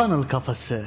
Funnel Kafası.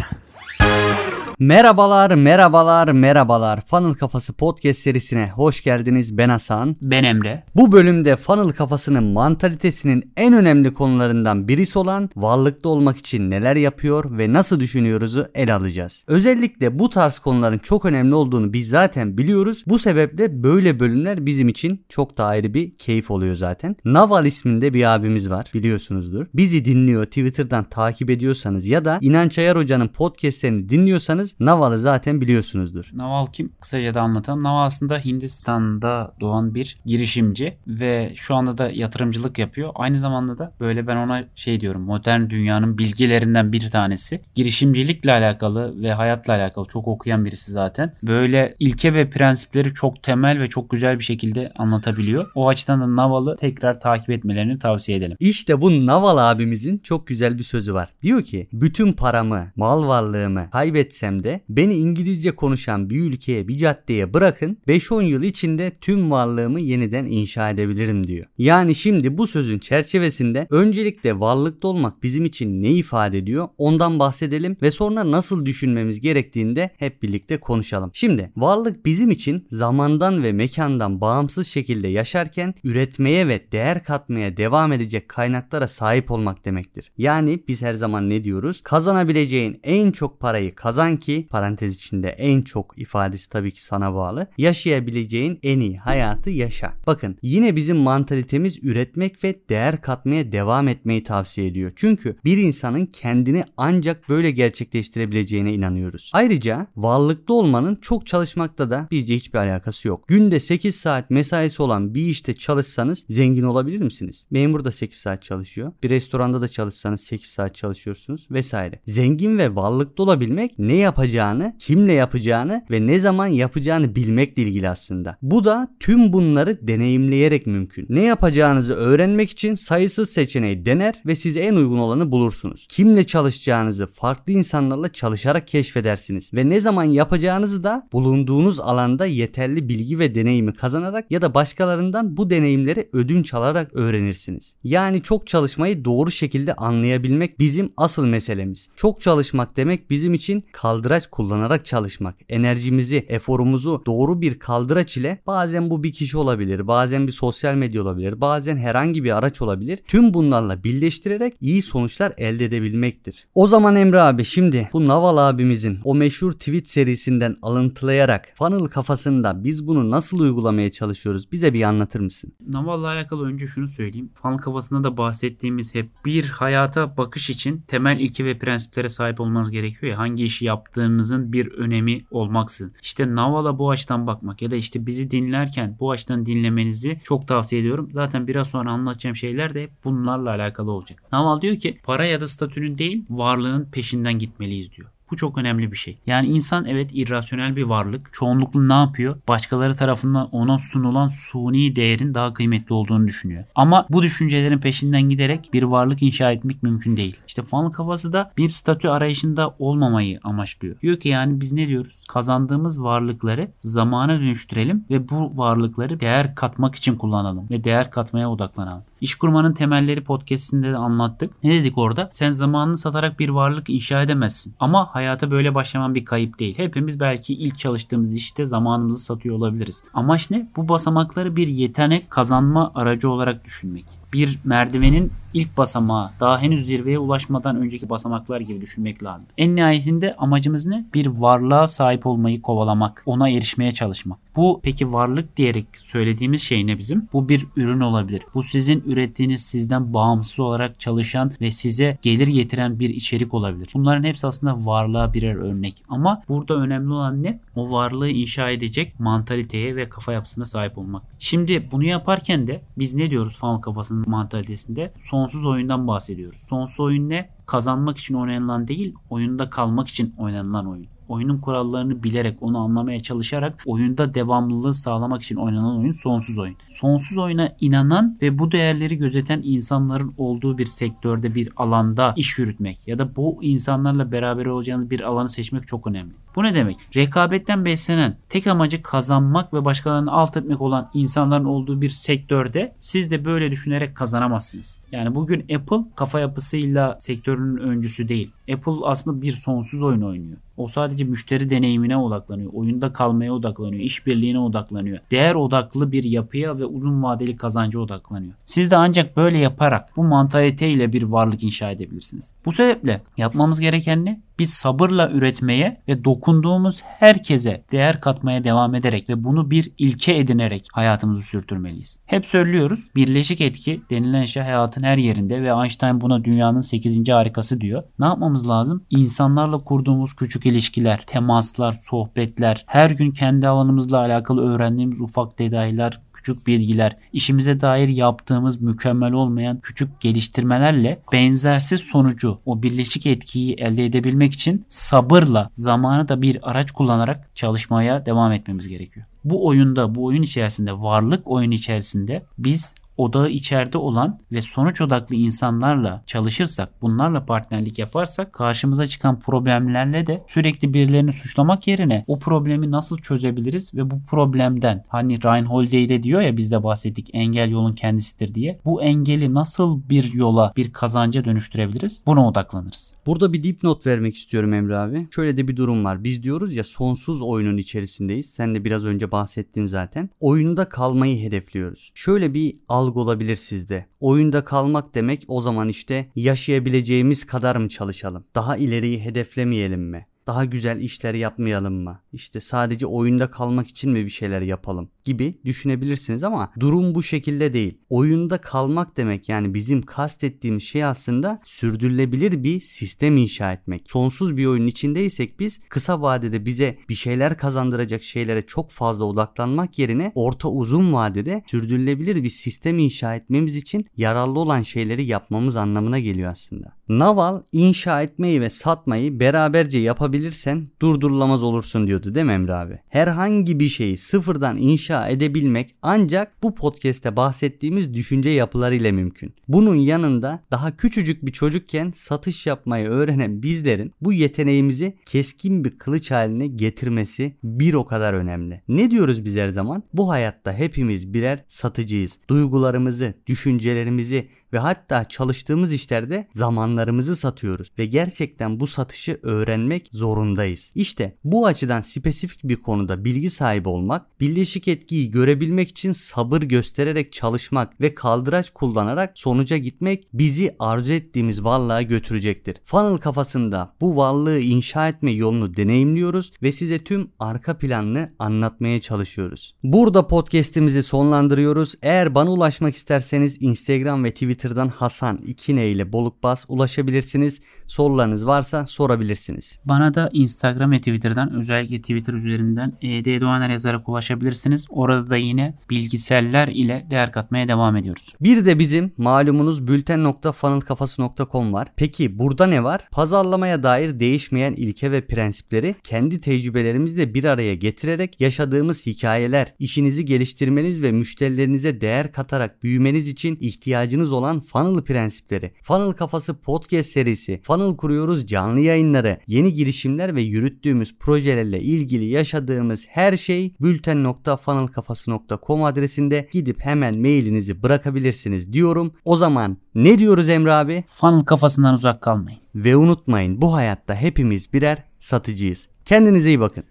Merhabalar, merhabalar, merhabalar. Funnel Kafası podcast serisine hoş geldiniz. Ben Hasan. Ben Emre. Bu bölümde Funnel Kafası'nın mantalitesinin en önemli konularından birisi olan varlıklı olmak için neler yapıyor ve nasıl düşünüyoruzu ele alacağız. Özellikle bu tarz konuların çok önemli olduğunu biz zaten biliyoruz. Bu sebeple böyle bölümler bizim için çok da ayrı bir keyif oluyor zaten. Naval isminde bir abimiz var biliyorsunuzdur. Bizi dinliyor, Twitter'dan takip ediyorsanız ya da İnanç Ayar Hoca'nın podcastlerini dinliyorsanız Naval'ı zaten biliyorsunuzdur. Naval kim? Kısaca da anlatalım. Naval aslında Hindistan'da doğan bir girişimci ve şu anda da yatırımcılık yapıyor. Aynı zamanda da böyle ben ona şey diyorum modern dünyanın bilgilerinden bir tanesi. Girişimcilikle alakalı ve hayatla alakalı çok okuyan birisi zaten. Böyle ilke ve prensipleri çok temel ve çok güzel bir şekilde anlatabiliyor. O açıdan da Naval'ı tekrar takip etmelerini tavsiye edelim. İşte bu Naval abimizin çok güzel bir sözü var. Diyor ki bütün paramı, mal varlığımı kaybetsem de beni İngilizce konuşan bir ülkeye bir caddeye bırakın 5-10 yıl içinde tüm varlığımı yeniden inşa edebilirim diyor. Yani şimdi bu sözün çerçevesinde öncelikle varlıklı olmak bizim için ne ifade ediyor ondan bahsedelim ve sonra nasıl düşünmemiz gerektiğinde hep birlikte konuşalım. Şimdi varlık bizim için zamandan ve mekandan bağımsız şekilde yaşarken üretmeye ve değer katmaya devam edecek kaynaklara sahip olmak demektir. Yani biz her zaman ne diyoruz? Kazanabileceğin en çok parayı kazan ki parantez içinde en çok ifadesi tabii ki sana bağlı. Yaşayabileceğin en iyi hayatı yaşa. Bakın yine bizim mantalitemiz üretmek ve değer katmaya devam etmeyi tavsiye ediyor. Çünkü bir insanın kendini ancak böyle gerçekleştirebileceğine inanıyoruz. Ayrıca varlıklı olmanın çok çalışmakta da bizce hiçbir alakası yok. Günde 8 saat mesaisi olan bir işte çalışsanız zengin olabilir misiniz? Memur da 8 saat çalışıyor. Bir restoranda da çalışsanız 8 saat çalışıyorsunuz vesaire. Zengin ve varlıklı olabilmek ne yapacağını, kimle yapacağını ve ne zaman yapacağını bilmekle ilgili aslında. Bu da tüm bunları deneyimleyerek mümkün. Ne yapacağınızı öğrenmek için sayısız seçeneği dener ve size en uygun olanı bulursunuz. Kimle çalışacağınızı farklı insanlarla çalışarak keşfedersiniz ve ne zaman yapacağınızı da bulunduğunuz alanda yeterli bilgi ve deneyimi kazanarak ya da başkalarından bu deneyimleri ödünç alarak öğrenirsiniz. Yani çok çalışmayı doğru şekilde anlayabilmek bizim asıl meselemiz. Çok çalışmak demek bizim için kaldıraç kullanarak çalışmak. Enerjimizi, eforumuzu doğru bir kaldıraç ile bazen bu bir kişi olabilir, bazen bir sosyal medya olabilir, bazen herhangi bir araç olabilir. Tüm bunlarla birleştirerek iyi sonuçlar elde edebilmektir. O zaman Emre abi şimdi bu Naval abimizin o meşhur tweet serisinden alıntılayarak funnel kafasında biz bunu nasıl uygulamaya çalışıyoruz bize bir anlatır mısın? Naval'la alakalı önce şunu söyleyeyim. Funnel kafasında da bahsettiğimiz hep bir hayata bakış için temel ilke ve prensiplere sahip olmanız gerekiyor ya hangi işi yaptığınızın bir önemi olmaksın. İşte Naval'a bu açıdan bakmak ya da işte bizi dinlerken bu açıdan dinlemenizi çok tavsiye ediyorum. Zaten biraz sonra anlatacağım şeyler de bunlarla alakalı olacak. Naval diyor ki para ya da statünün değil varlığın peşinden gitmeliyiz diyor. Bu çok önemli bir şey. Yani insan evet irrasyonel bir varlık. Çoğunlukla ne yapıyor? Başkaları tarafından ona sunulan suni değerin daha kıymetli olduğunu düşünüyor. Ama bu düşüncelerin peşinden giderek bir varlık inşa etmek mümkün değil. İşte funnel kafası da bir statü arayışında olmamayı amaçlıyor. Diyor ki yani biz ne diyoruz? Kazandığımız varlıkları zamana dönüştürelim ve bu varlıkları değer katmak için kullanalım ve değer katmaya odaklanalım. İş kurmanın temelleri podcastinde de anlattık. Ne dedik orada? Sen zamanını satarak bir varlık inşa edemezsin. Ama hayata böyle başlaman bir kayıp değil. Hepimiz belki ilk çalıştığımız işte zamanımızı satıyor olabiliriz. Amaç ne? Bu basamakları bir yetenek kazanma aracı olarak düşünmek bir merdivenin ilk basamağı daha henüz zirveye ulaşmadan önceki basamaklar gibi düşünmek lazım. En nihayetinde amacımız ne? Bir varlığa sahip olmayı kovalamak, ona erişmeye çalışmak. Bu peki varlık diyerek söylediğimiz şey ne bizim? Bu bir ürün olabilir. Bu sizin ürettiğiniz sizden bağımsız olarak çalışan ve size gelir getiren bir içerik olabilir. Bunların hepsi aslında varlığa birer örnek. Ama burada önemli olan ne? O varlığı inşa edecek mantaliteye ve kafa yapısına sahip olmak. Şimdi bunu yaparken de biz ne diyoruz funnel kafasının mantalitesinde? Sonsuz oyundan bahsediyoruz. Sonsuz oyun ne? Kazanmak için oynanılan değil, oyunda kalmak için oynanılan oyun oyunun kurallarını bilerek onu anlamaya çalışarak oyunda devamlılığı sağlamak için oynanan oyun sonsuz oyun. Sonsuz oyuna inanan ve bu değerleri gözeten insanların olduğu bir sektörde bir alanda iş yürütmek ya da bu insanlarla beraber olacağınız bir alanı seçmek çok önemli. Bu ne demek? Rekabetten beslenen, tek amacı kazanmak ve başkalarını alt etmek olan insanların olduğu bir sektörde siz de böyle düşünerek kazanamazsınız. Yani bugün Apple kafa yapısıyla sektörün öncüsü değil. Apple aslında bir sonsuz oyun oynuyor. O sadece müşteri deneyimine odaklanıyor. Oyunda kalmaya odaklanıyor. işbirliğine odaklanıyor. Değer odaklı bir yapıya ve uzun vadeli kazanca odaklanıyor. Siz de ancak böyle yaparak bu mantaliteyle bir varlık inşa edebilirsiniz. Bu sebeple yapmamız gereken ne? Biz sabırla üretmeye ve dokunduğumuz herkese değer katmaya devam ederek ve bunu bir ilke edinerek hayatımızı sürdürmeliyiz. Hep söylüyoruz birleşik etki denilen şey hayatın her yerinde ve Einstein buna dünyanın 8. harikası diyor. Ne yapmamız lazım? İnsanlarla kurduğumuz küçük ilişkiler, temaslar, sohbetler, her gün kendi alanımızla alakalı öğrendiğimiz ufak detaylar, küçük bilgiler, işimize dair yaptığımız mükemmel olmayan küçük geliştirmelerle benzersiz sonucu, o birleşik etkiyi elde edebilmek için sabırla, zamanı da bir araç kullanarak çalışmaya devam etmemiz gerekiyor. Bu oyunda, bu oyun içerisinde, varlık oyun içerisinde biz odağı içeride olan ve sonuç odaklı insanlarla çalışırsak, bunlarla partnerlik yaparsak karşımıza çıkan problemlerle de sürekli birilerini suçlamak yerine o problemi nasıl çözebiliriz ve bu problemden hani Ryan Holiday de diyor ya biz de bahsettik engel yolun kendisidir diye. Bu engeli nasıl bir yola, bir kazanca dönüştürebiliriz? Buna odaklanırız. Burada bir dipnot vermek istiyorum Emre abi. Şöyle de bir durum var. Biz diyoruz ya sonsuz oyunun içerisindeyiz. Sen de biraz önce bahsettin zaten. Oyunda kalmayı hedefliyoruz. Şöyle bir algı olabilir sizde. Oyunda kalmak demek o zaman işte yaşayabileceğimiz kadar mı çalışalım? Daha ileriyi hedeflemeyelim mi? Daha güzel işler yapmayalım mı? İşte sadece oyunda kalmak için mi bir şeyler yapalım gibi düşünebilirsiniz ama durum bu şekilde değil. Oyunda kalmak demek yani bizim kastettiğimiz şey aslında sürdürülebilir bir sistem inşa etmek. Sonsuz bir oyunun içindeysek biz kısa vadede bize bir şeyler kazandıracak şeylere çok fazla odaklanmak yerine orta uzun vadede sürdürülebilir bir sistem inşa etmemiz için yararlı olan şeyleri yapmamız anlamına geliyor aslında. Naval inşa etmeyi ve satmayı beraberce yapabilirsen durdurulamaz olursun diyordu değil mi Emre abi? Herhangi bir şeyi sıfırdan inşa edebilmek ancak bu podcast'te bahsettiğimiz düşünce yapılarıyla mümkün. Bunun yanında daha küçücük bir çocukken satış yapmayı öğrenen bizlerin bu yeteneğimizi keskin bir kılıç haline getirmesi bir o kadar önemli. Ne diyoruz biz her zaman? Bu hayatta hepimiz birer satıcıyız. Duygularımızı, düşüncelerimizi ve hatta çalıştığımız işlerde zamanlarımızı satıyoruz ve gerçekten bu satışı öğrenmek zorundayız. İşte bu açıdan spesifik bir konuda bilgi sahibi olmak, birleşik etkiyi görebilmek için sabır göstererek çalışmak ve kaldıraç kullanarak sonuca gitmek bizi arzu ettiğimiz varlığa götürecektir. Funnel kafasında bu varlığı inşa etme yolunu deneyimliyoruz ve size tüm arka planını anlatmaya çalışıyoruz. Burada podcast'imizi sonlandırıyoruz. Eğer bana ulaşmak isterseniz Instagram ve Twitter Twitter'dan Hasan İkine ile Bolukbas ulaşabilirsiniz. Sorularınız varsa sorabilirsiniz. Bana da Instagram ve Twitter'dan özellikle Twitter üzerinden ED Doğaner yazarak ulaşabilirsiniz. Orada da yine bilgiseller ile değer katmaya devam ediyoruz. Bir de bizim malumunuz bülten.funnelkafası.com var. Peki burada ne var? Pazarlamaya dair değişmeyen ilke ve prensipleri kendi tecrübelerimizle bir araya getirerek yaşadığımız hikayeler, işinizi geliştirmeniz ve müşterilerinize değer katarak büyümeniz için ihtiyacınız olan funnel prensipleri, funnel kafası podcast serisi, funnel kuruyoruz canlı yayınları, yeni girişimler ve yürüttüğümüz projelerle ilgili yaşadığımız her şey bülten.funnelkafası.com adresinde gidip hemen mailinizi bırakabilirsiniz diyorum. O zaman ne diyoruz Emre abi? Funnel kafasından uzak kalmayın. Ve unutmayın bu hayatta hepimiz birer satıcıyız. Kendinize iyi bakın.